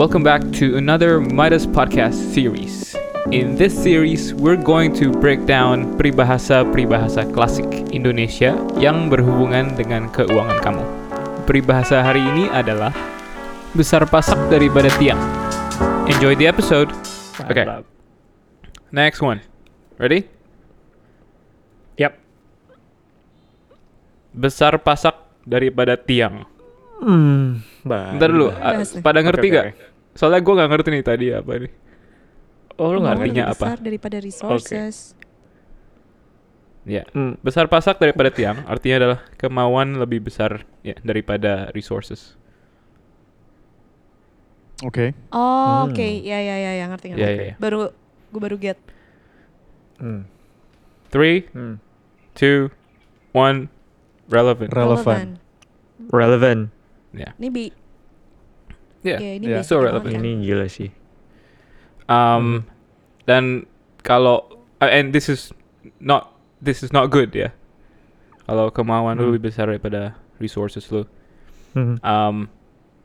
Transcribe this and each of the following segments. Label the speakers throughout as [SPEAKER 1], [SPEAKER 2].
[SPEAKER 1] Welcome back to another Midas podcast series. In this series, we're going to break down peribahasa-peribahasa klasik Indonesia yang berhubungan dengan keuangan kamu. Peribahasa hari ini adalah besar pasak daripada tiang. Enjoy the episode. Okay. Next one. Ready?
[SPEAKER 2] Yap.
[SPEAKER 1] Besar pasak daripada tiang.
[SPEAKER 2] Hmm. Baru.
[SPEAKER 1] Bentar dulu,
[SPEAKER 3] nih.
[SPEAKER 1] pada ngerti
[SPEAKER 2] Oke,
[SPEAKER 1] gak? Soalnya gue gak ngerti nih tadi apa nih.
[SPEAKER 2] Oh, lu nggak
[SPEAKER 3] Kemauan
[SPEAKER 1] artinya
[SPEAKER 3] lebih
[SPEAKER 1] apa?
[SPEAKER 3] besar daripada resources.
[SPEAKER 1] Ya,
[SPEAKER 2] Hmm.
[SPEAKER 1] besar pasak daripada tiang artinya adalah kemauan lebih besar ya daripada resources.
[SPEAKER 4] Oke.
[SPEAKER 3] Oh,
[SPEAKER 2] Hmm.
[SPEAKER 3] oke. Ya, ya, ya, ya, ngerti, ngerti.
[SPEAKER 1] Ya, ya, ya.
[SPEAKER 3] Baru, gue baru get.
[SPEAKER 2] Hmm.
[SPEAKER 1] Three,
[SPEAKER 2] Hmm.
[SPEAKER 1] two, one, relevant.
[SPEAKER 4] Relevan.
[SPEAKER 2] Relevant.
[SPEAKER 1] Ya,
[SPEAKER 3] Ini bi,
[SPEAKER 1] ya.
[SPEAKER 3] ya, ini
[SPEAKER 4] Yeah.
[SPEAKER 1] So relevant.
[SPEAKER 3] kan.
[SPEAKER 2] Ini gila sih.
[SPEAKER 1] Um, dan kalau uh, and this is not this is not good ya. Kalau kemauan lu
[SPEAKER 2] Hmm.
[SPEAKER 1] lebih besar daripada resources lu.
[SPEAKER 2] Hmm.
[SPEAKER 1] um,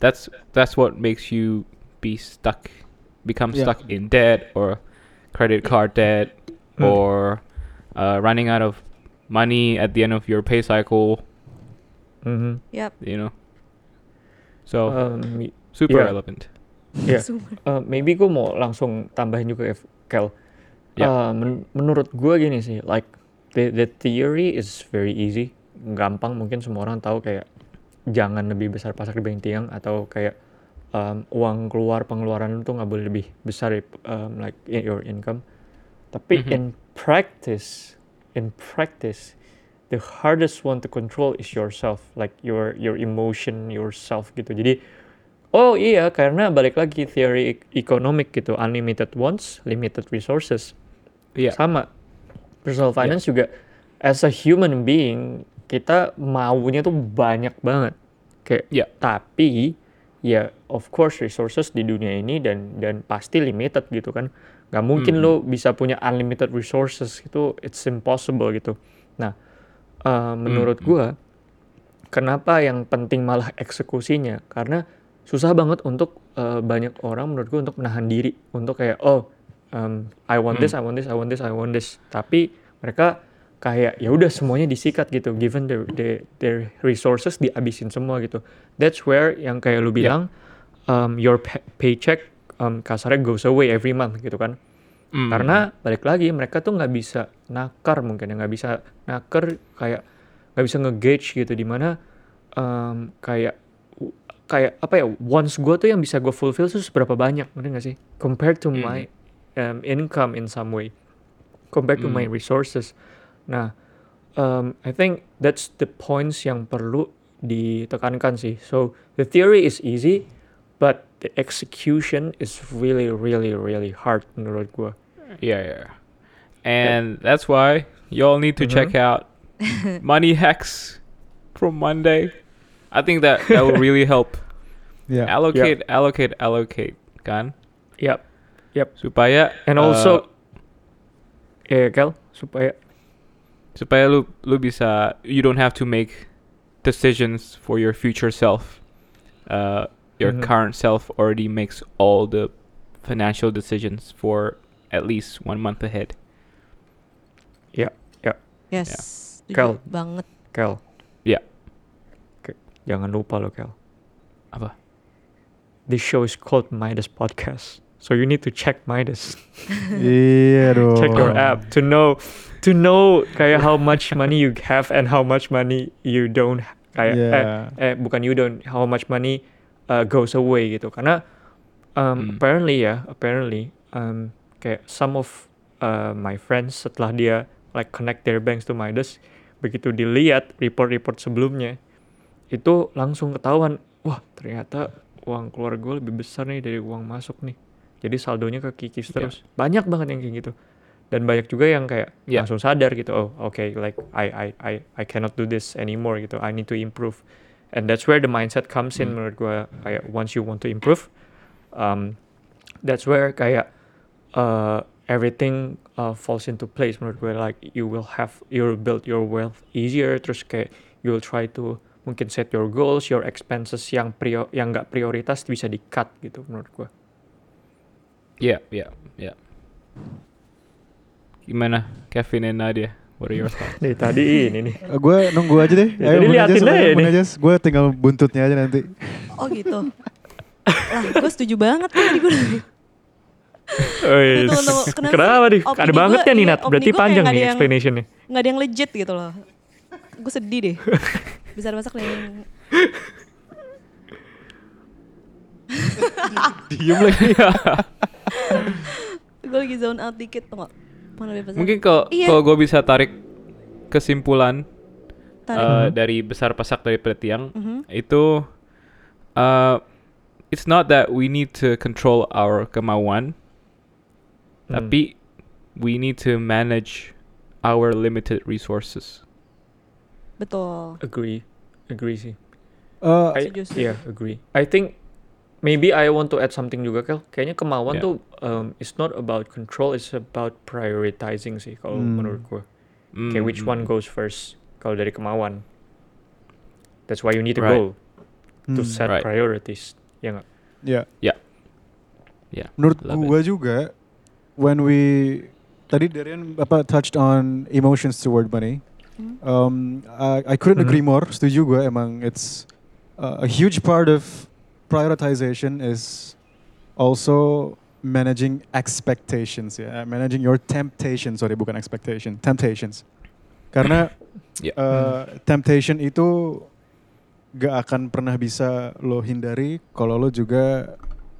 [SPEAKER 1] that's that's what makes you be stuck, become
[SPEAKER 4] Yeah.
[SPEAKER 1] stuck in debt or credit card debt
[SPEAKER 2] Hmm.
[SPEAKER 1] or uh, running out of money at the end of your pay cycle.
[SPEAKER 2] Mhm.
[SPEAKER 3] Yap.
[SPEAKER 1] You know, so
[SPEAKER 2] Um,
[SPEAKER 1] super
[SPEAKER 2] yeah.
[SPEAKER 1] relevant.
[SPEAKER 2] Iya.
[SPEAKER 3] Super.
[SPEAKER 2] Uh, maybe gue mau langsung tambahin juga ya, Kel.
[SPEAKER 1] Ya.
[SPEAKER 2] Uh, men- menurut gue gini sih, like the, the theory is very easy, gampang mungkin semua orang tahu kayak jangan lebih besar pasak dibanding tiang atau kayak um, uang keluar pengeluaran itu nggak boleh lebih besar um, like in your income. Tapi
[SPEAKER 1] Mhm.
[SPEAKER 2] in practice, in practice, the hardest one to control is yourself, like your your emotion, yourself gitu. Jadi Oh iya, karena balik lagi teori economic gitu, unlimited wants, limited resources.
[SPEAKER 1] Yeah.
[SPEAKER 2] Sama. Personal finance juga, as a human being, kita maunya tuh banyak banget. Kayak,
[SPEAKER 1] Yeah.
[SPEAKER 2] tapi ya of course resources di dunia ini dan dan pasti limited gitu kan. Gak mungkin
[SPEAKER 1] Mhm.
[SPEAKER 2] lo bisa punya unlimited resources itu, it's impossible gitu. Nah, uh, menurut
[SPEAKER 1] Mhm.
[SPEAKER 2] gua, kenapa yang penting malah eksekusinya? Karena susah banget untuk uh, banyak orang menurut gue untuk menahan diri untuk kayak oh um, I want this, I want this, I want this, I want this. Tapi mereka kayak ya udah semuanya disikat gitu. Given their, their their resources dihabisin semua gitu. That's where yang kayak lu
[SPEAKER 1] Yeah.
[SPEAKER 2] bilang um, your pay- paycheck um, kasarnya goes away every month gitu kan.
[SPEAKER 1] Mm.
[SPEAKER 2] Karena balik lagi mereka tuh nggak bisa nakar mungkin ya nggak bisa nakar kayak nggak bisa nge-gauge gitu di mana um, kayak kayak apa ya wants gue tuh yang bisa gue fulfill tuh seberapa banyak ngerti nggak sih compared to
[SPEAKER 1] Hmm.
[SPEAKER 2] my um, income in some way compared to my
[SPEAKER 1] Hmm.
[SPEAKER 2] resources nah um, I think that's the points yang perlu ditekankan sih so the theory is easy but the execution is really really really hard menurut gue
[SPEAKER 1] yeah, yeah. And that's why y'all need to check out Money Hacks from Monday. I think that that will really help.
[SPEAKER 4] Yeah.
[SPEAKER 1] allocate, allocate, allocate, kan?
[SPEAKER 2] yep Yep.
[SPEAKER 1] Supaya
[SPEAKER 2] and
[SPEAKER 1] uh,
[SPEAKER 2] also ya Kel supaya
[SPEAKER 1] supaya lu lu bisa you don't have to make decisions for your future self. Uh, your
[SPEAKER 2] Mhm.
[SPEAKER 1] current self already makes all the financial decisions for at least one month ahead.
[SPEAKER 3] Yes.
[SPEAKER 1] Ya.
[SPEAKER 3] Setuju
[SPEAKER 2] Kel.
[SPEAKER 3] banget.
[SPEAKER 2] Kel
[SPEAKER 1] Ya.
[SPEAKER 2] Oke, jangan lupa lo Kel
[SPEAKER 1] Apa?
[SPEAKER 2] this show is called Midas Podcast. So you need to check Midas.
[SPEAKER 4] Iya dong.
[SPEAKER 2] check your app to know to know kayak how much money you have and how much money you don't kayak
[SPEAKER 4] Yeah.
[SPEAKER 2] eh, eh bukan you don't how much money uh, goes away gitu. Karena um,
[SPEAKER 1] Hmm.
[SPEAKER 2] apparently ya, apparently um, kayak some of uh, my friends setelah dia like connect their banks to Midas. Begitu dilihat report-report sebelumnya itu langsung ketahuan wah ternyata uang keluar gue lebih besar nih dari uang masuk nih. Jadi saldonya kekikis
[SPEAKER 1] Iya.
[SPEAKER 2] terus. Banyak banget yang kayak gitu. Dan banyak juga yang kayak
[SPEAKER 1] Iya.
[SPEAKER 2] langsung sadar gitu oh oke like I I I I cannot do this anymore gitu. I need to improve. And that's where the mindset comes in
[SPEAKER 1] Hmm.
[SPEAKER 2] menurut gue kayak once you want to improve um, that's where kayak uh, everything uh, falls into place menurut gue like you will have you will build your wealth easier terus kayak you will try to mungkin set your goals, your expenses yang prio yang nggak prioritas bisa di cut gitu menurut gue.
[SPEAKER 1] Iya, iya, iya. Gimana Kevin and Nadia? What are your thoughts?
[SPEAKER 2] Dari tadi ini nih.
[SPEAKER 4] Eh, gue nunggu aja deh.
[SPEAKER 2] Ya,
[SPEAKER 4] Mun
[SPEAKER 2] liatin aja nih.
[SPEAKER 4] Ajas. Gue tinggal buntutnya aja nanti.
[SPEAKER 3] Oh gitu. lah, gue setuju banget kan tadi gue.
[SPEAKER 2] Oh, iya.
[SPEAKER 3] Tunggu, tunggu. Kenapa
[SPEAKER 2] Kenapa
[SPEAKER 3] sih?
[SPEAKER 2] nih?
[SPEAKER 3] Opini
[SPEAKER 2] Ada banget ya nih
[SPEAKER 3] iya, opini
[SPEAKER 2] Berarti panjang nih
[SPEAKER 3] yang-
[SPEAKER 2] explanationnya.
[SPEAKER 3] Nggak ada yang legit gitu loh. Gue sedih deh. Bisa masak nih.
[SPEAKER 4] Diem lagi.
[SPEAKER 3] gue lagi zone out dikit tuh nggak? Mana bebas.
[SPEAKER 1] Mungkin kalau
[SPEAKER 3] Iya.
[SPEAKER 1] kalau gue bisa tarik kesimpulan
[SPEAKER 3] Tarik.
[SPEAKER 1] uh, dari besar pasak dari tiang
[SPEAKER 3] Mhm.
[SPEAKER 1] itu uh, it's not that we need to control our kemauan,
[SPEAKER 2] Hmm.
[SPEAKER 1] tapi we need to manage our limited resources.
[SPEAKER 3] Betul.
[SPEAKER 2] Agree. Agree sih.
[SPEAKER 4] Eh,
[SPEAKER 2] I, iya, agree. I think maybe I want to add something juga Kel. Kayaknya kemauan
[SPEAKER 1] Yeah.
[SPEAKER 2] tuh um, it's not about control, it's about prioritizing sih kalau
[SPEAKER 4] Hmm.
[SPEAKER 2] menurut gue. Kayak
[SPEAKER 1] Mm,
[SPEAKER 2] which one
[SPEAKER 1] mm.
[SPEAKER 2] goes first kalau dari kemauan. That's why you need a
[SPEAKER 1] Right.
[SPEAKER 2] goal to
[SPEAKER 4] hmm,
[SPEAKER 2] set
[SPEAKER 1] Right.
[SPEAKER 2] priorities. Ya nggak?
[SPEAKER 4] Ya.
[SPEAKER 1] Ya. Ya,
[SPEAKER 4] Menurut
[SPEAKER 1] love
[SPEAKER 4] gue juga, when we tadi Darian apa touched on emotions toward money,
[SPEAKER 3] Hmm.
[SPEAKER 4] um, I, I couldn't
[SPEAKER 2] Mhm.
[SPEAKER 4] agree more. Setuju gue emang it's uh, a huge part of prioritization is also managing expectations ya, managing your temptations. Sorry, bukan expectation, temptations. Karena
[SPEAKER 1] Ya.
[SPEAKER 4] uh, temptation itu gak akan pernah bisa lo hindari kalau lo juga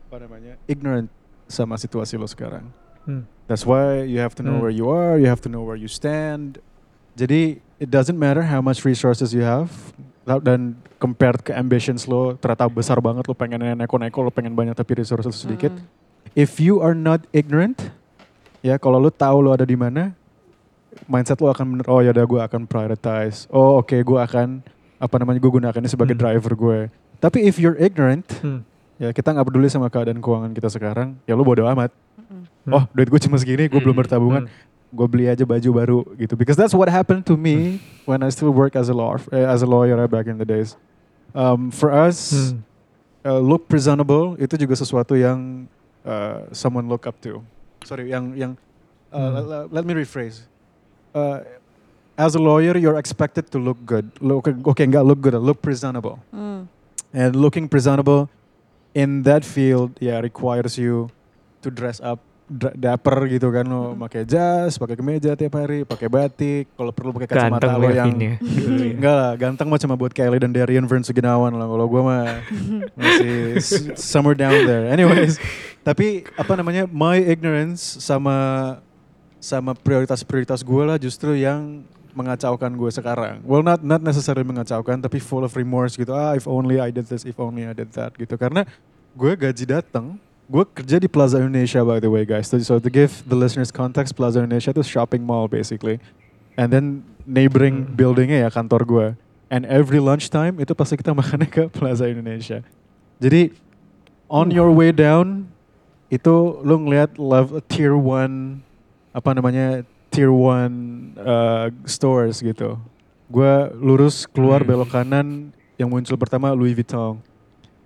[SPEAKER 4] apa namanya ignorant sama situasi lo sekarang.
[SPEAKER 2] Hmm.
[SPEAKER 4] That's why you have to know
[SPEAKER 2] Hmm.
[SPEAKER 4] where you are, you have to know where you stand. Jadi it doesn't matter how much resources you have dan compared ke ambitions lo ternyata besar banget lo pengen neko-neko lo pengen banyak tapi resources lo sedikit.
[SPEAKER 3] Mm.
[SPEAKER 4] If you are not ignorant ya kalau lo tahu lo ada di mana mindset lo akan bener oh ya udah gue akan prioritize. Oh oke gue akan apa namanya gue gunakan ini sebagai
[SPEAKER 2] Hmm.
[SPEAKER 4] driver gue. Tapi if you're ignorant
[SPEAKER 2] Hmm.
[SPEAKER 4] ya kita nggak peduli sama keadaan keuangan kita sekarang ya lo bodo amat.
[SPEAKER 2] Hmm.
[SPEAKER 4] Oh duit gue cuma segini gue belum
[SPEAKER 2] Hmm.
[SPEAKER 4] bertabungan gue beli aja baju baru gitu because that's what happened to me when I still work as a law eh, as a lawyer back in the days um, for us
[SPEAKER 2] Hmm.
[SPEAKER 4] uh, look presentable itu juga sesuatu yang uh, someone look up to sorry yang yang uh,
[SPEAKER 2] Hmm.
[SPEAKER 4] let, let- let me rephrase uh, as a lawyer you're expected to look good look okay nggak look good look presentable
[SPEAKER 3] Mm.
[SPEAKER 4] and looking presentable in that field yeah requires you to dress up dapper gitu kan lo pakai jas pakai kemeja tiap hari pakai batik kalau perlu pakai kacamata
[SPEAKER 2] Ganteng
[SPEAKER 4] lo
[SPEAKER 2] ya
[SPEAKER 4] yang
[SPEAKER 2] ya.
[SPEAKER 4] Enggak lah ganteng mah cuma buat Kelly dan Darian Vern Suginawan lah kalau gue mah masih somewhere down there anyways tapi apa namanya my ignorance sama sama prioritas-prioritas gue lah justru yang mengacaukan gue sekarang. Well not not necessarily mengacaukan tapi full of remorse gitu. Ah if only I did this, if only I did that gitu. Karena gue gaji datang, gue kerja di Plaza Indonesia by the way guys. So, so to give the listeners context, Plaza Indonesia itu shopping mall basically. And then neighboring
[SPEAKER 2] Hmm.
[SPEAKER 4] buildingnya ya kantor gue. And every lunchtime itu pasti kita makannya ke Plaza Indonesia. Jadi on your way down itu lu ngeliat level tier one apa namanya tier one uh, stores gitu. Gua lurus keluar
[SPEAKER 2] Hmm.
[SPEAKER 4] belok kanan yang muncul pertama Louis Vuitton.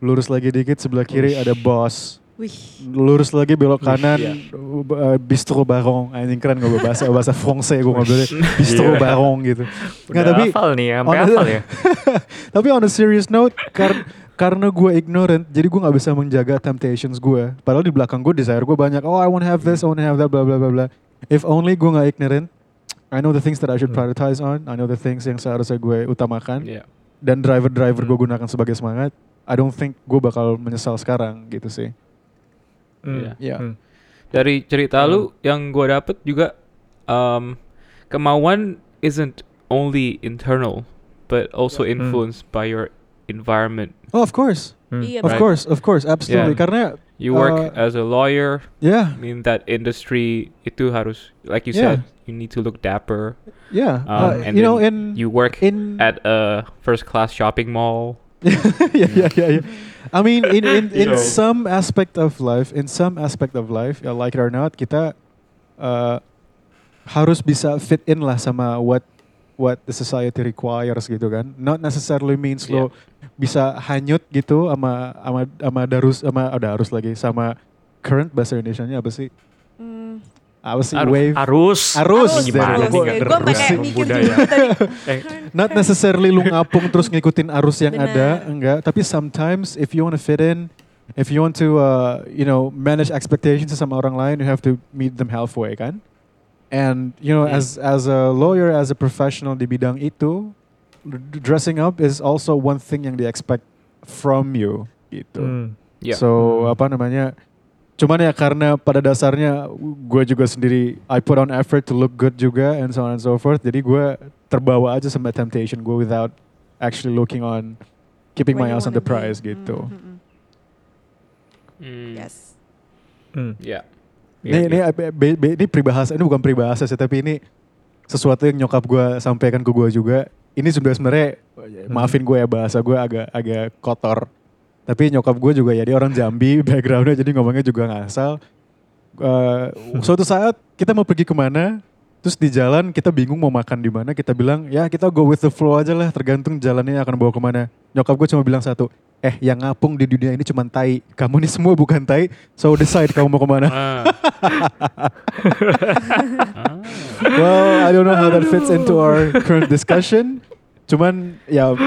[SPEAKER 4] Lurus lagi dikit sebelah kiri ada Boss.
[SPEAKER 3] Wih.
[SPEAKER 4] Lurus lagi belok
[SPEAKER 2] Wih,
[SPEAKER 4] kanan
[SPEAKER 2] iya.
[SPEAKER 4] uh, Bistro Baron. Anjing keren gue bahasa bahasa Fransai gue ngobrolnya Bistro
[SPEAKER 2] Iya.
[SPEAKER 4] Baron gitu. Nggak,
[SPEAKER 2] Udah
[SPEAKER 4] tapi-
[SPEAKER 2] hafal nih ya, sampai
[SPEAKER 4] on-
[SPEAKER 2] hafal ya.
[SPEAKER 4] Tapi on a serious note, kar karena gue ignorant, jadi gue nggak bisa menjaga temptations gue. Padahal di belakang gue desire gue banyak. Oh, I want have this, I want have that, blah blah blah blah. If only gue nggak ignorant, I know the things that I should
[SPEAKER 2] Hmm.
[SPEAKER 4] prioritize on. I know the things yang seharusnya gue utamakan.
[SPEAKER 1] Yeah.
[SPEAKER 4] Dan driver-driver gue
[SPEAKER 2] Hmm.
[SPEAKER 4] gunakan sebagai semangat. I don't think gue bakal menyesal sekarang gitu sih.
[SPEAKER 2] Hmm.
[SPEAKER 1] Iya.
[SPEAKER 4] Iya.
[SPEAKER 2] Hmm.
[SPEAKER 1] Dari cerita
[SPEAKER 2] Hmm.
[SPEAKER 1] lu yang gue dapet juga um, kemauan isn't only internal but also
[SPEAKER 2] Hmm.
[SPEAKER 1] influenced by your environment.
[SPEAKER 4] Oh, of course.
[SPEAKER 3] Iya,
[SPEAKER 4] of
[SPEAKER 1] Right.
[SPEAKER 4] course, of course, absolutely.
[SPEAKER 1] Yeah.
[SPEAKER 4] Karena
[SPEAKER 1] You work
[SPEAKER 4] Uh,
[SPEAKER 1] as a lawyer
[SPEAKER 4] yeah,
[SPEAKER 1] in that industry itu harus like you
[SPEAKER 4] Yeah.
[SPEAKER 1] said you need to look dapper.
[SPEAKER 4] yeah.
[SPEAKER 1] Um,
[SPEAKER 4] Uh,
[SPEAKER 1] and
[SPEAKER 4] you know, in
[SPEAKER 1] You work
[SPEAKER 4] in
[SPEAKER 1] at a first class shopping mall.
[SPEAKER 4] yeah, yeah, yeah, yeah. I mean, in in, in
[SPEAKER 2] So-
[SPEAKER 4] some aspect of life, in some aspect of life, ya like it or not, kita uh, harus bisa fit in lah sama what what the society requires gitu kan. Not necessarily means lo bisa hanyut gitu sama sama sama darus sama oh, darus lagi sama current bahasa Indonesianya apa sih?
[SPEAKER 3] Hmm.
[SPEAKER 4] Apa sih
[SPEAKER 1] Arus.
[SPEAKER 4] wave?
[SPEAKER 2] Arus.
[SPEAKER 4] Arus.
[SPEAKER 3] Arus,
[SPEAKER 2] Gimana
[SPEAKER 3] arus.
[SPEAKER 2] nih
[SPEAKER 3] Gue pakai mikir juga tadi.
[SPEAKER 2] Eh,
[SPEAKER 4] Not necessarily lu ngapung terus ngikutin arus yang
[SPEAKER 3] Benar.
[SPEAKER 4] ada, enggak. Tapi sometimes if you want to fit in, if you want to, uh, you know, manage expectations sama orang lain, you have to meet them halfway, kan? And you know,
[SPEAKER 1] Hmm.
[SPEAKER 4] as as a lawyer, as a professional di bidang itu, dressing up is also one thing yang di expect from you, gitu.
[SPEAKER 2] hmm.
[SPEAKER 1] Yeah.
[SPEAKER 4] So
[SPEAKER 2] Hmm.
[SPEAKER 4] apa namanya? Cuman ya karena pada dasarnya gue juga sendiri I put on effort to look good juga and so on and so forth. Jadi gue terbawa aja sama temptation gue without actually looking on keeping
[SPEAKER 3] Where
[SPEAKER 4] my eyes on the
[SPEAKER 3] wanna be.
[SPEAKER 4] prize gitu.
[SPEAKER 3] Hmm, hmm, hmm.
[SPEAKER 1] Hmm.
[SPEAKER 3] Yes.
[SPEAKER 2] Hmm.
[SPEAKER 1] Yeah.
[SPEAKER 2] Iya,
[SPEAKER 4] Ini, ini,
[SPEAKER 2] iya.
[SPEAKER 4] be- be- ini peribahasa, ini bukan peribahasa sih, tapi ini sesuatu yang nyokap gue sampaikan ke gue juga. Ini sudah sebenarnya, maafin gue ya bahasa gue agak agak kotor. Tapi nyokap gue juga ya dia orang Jambi, backgroundnya jadi ngomongnya juga ngasal. Eh, suatu saat kita mau pergi ke mana, terus di jalan kita bingung mau makan di mana, kita bilang ya kita go with the flow aja lah, tergantung jalannya akan bawa ke mana. Nyokap gue cuma bilang satu, eh yang ngapung di dunia ini cuma tai, kamu ini semua bukan tai, so decide kamu mau ke mana.
[SPEAKER 1] Ah.
[SPEAKER 4] well, I don't know how that fits into our current discussion. Cuman ya,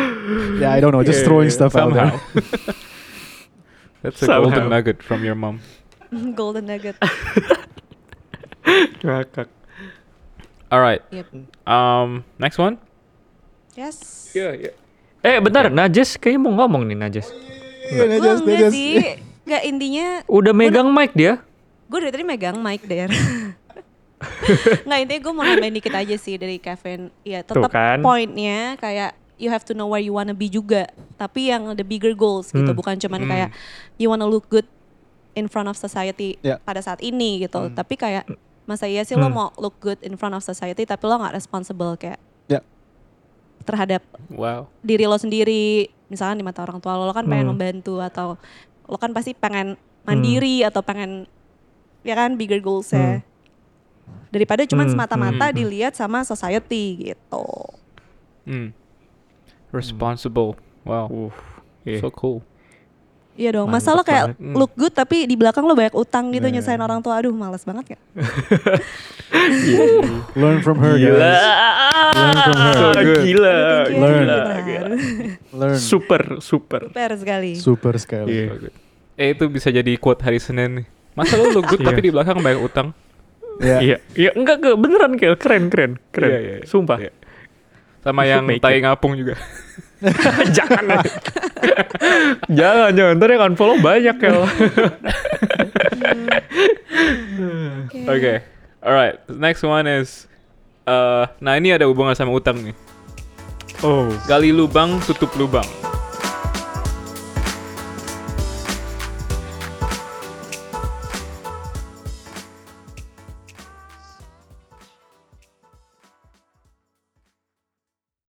[SPEAKER 4] ya I don't know, just
[SPEAKER 2] Yeah,
[SPEAKER 4] throwing
[SPEAKER 2] yeah,
[SPEAKER 4] stuff out there.
[SPEAKER 1] That's a
[SPEAKER 2] Somehow.
[SPEAKER 1] golden nugget from your mom.
[SPEAKER 3] Golden nugget.
[SPEAKER 2] Ngakak.
[SPEAKER 1] All right.
[SPEAKER 3] Yep.
[SPEAKER 1] Um, next one.
[SPEAKER 3] Yes.
[SPEAKER 2] Iya, iya. Eh bentar, Najes kayaknya mau ngomong nih Najes.
[SPEAKER 4] Iya,
[SPEAKER 3] Gue
[SPEAKER 4] Najas,
[SPEAKER 3] enggak
[SPEAKER 4] Najas.
[SPEAKER 3] sih. Enggak intinya
[SPEAKER 2] Udah megang mic dia.
[SPEAKER 3] gue dari tadi megang mic der. Nggak intinya gue mau nambahin dikit aja sih dari Kevin. Ya tetap
[SPEAKER 2] kan.
[SPEAKER 3] poinnya kayak you have to know where you wanna be juga. Tapi yang the bigger goals gitu,
[SPEAKER 2] Hmm.
[SPEAKER 3] bukan cuman
[SPEAKER 1] Hmm.
[SPEAKER 3] kayak you wanna look good in front of society
[SPEAKER 4] Ya.
[SPEAKER 3] pada saat ini gitu.
[SPEAKER 4] Hmm.
[SPEAKER 3] Tapi kayak masa iya sih lo
[SPEAKER 2] Hmm.
[SPEAKER 3] mau look good in front of society tapi lo nggak responsible kayak
[SPEAKER 4] Ya.
[SPEAKER 3] terhadap
[SPEAKER 1] Wow.
[SPEAKER 3] diri lo sendiri misalkan di mata orang tua lo, lo kan pengen
[SPEAKER 2] Hmm.
[SPEAKER 3] membantu atau lo kan pasti pengen mandiri atau pengen ya kan bigger goals ya daripada cuman
[SPEAKER 2] Hmm,
[SPEAKER 3] semata-mata
[SPEAKER 1] hmm, hmm.
[SPEAKER 3] dilihat sama society gitu
[SPEAKER 1] Hmm. Responsible. Wow.
[SPEAKER 2] Uh, iya.
[SPEAKER 1] So cool.
[SPEAKER 3] iya dong masa lo kayak
[SPEAKER 2] banget.
[SPEAKER 1] Hmm.
[SPEAKER 3] look good tapi di belakang lo banyak utang gitu
[SPEAKER 4] Nah.
[SPEAKER 3] nyusahin orang tua aduh males banget ya
[SPEAKER 4] Learn from her,
[SPEAKER 2] Gila.
[SPEAKER 4] guys. Learn from her.
[SPEAKER 2] So good. Gila.
[SPEAKER 4] Learn.
[SPEAKER 2] Gila.
[SPEAKER 4] Learn.
[SPEAKER 2] Super, super.
[SPEAKER 3] super sekali
[SPEAKER 4] Super sekali.
[SPEAKER 2] Iya.
[SPEAKER 1] So good. Eh itu bisa jadi quote hari Senin nih. Masa lu look good
[SPEAKER 2] Iya.
[SPEAKER 1] tapi di belakang banyak utang?
[SPEAKER 4] Ya.
[SPEAKER 2] Iya, iya enggak ke beneran Kel, keren keren, keren.
[SPEAKER 1] Iya, iya, iya.
[SPEAKER 2] Sumpah.
[SPEAKER 1] Iya. Sama yang tai ngapung juga.
[SPEAKER 2] jangan. jangan, jangan. Ntar yang unfollow banyak Kel.
[SPEAKER 1] Oke. Alright. Next one is uh, nah ini ada hubungan sama utang nih.
[SPEAKER 2] oh.
[SPEAKER 1] Gali lubang, tutup lubang.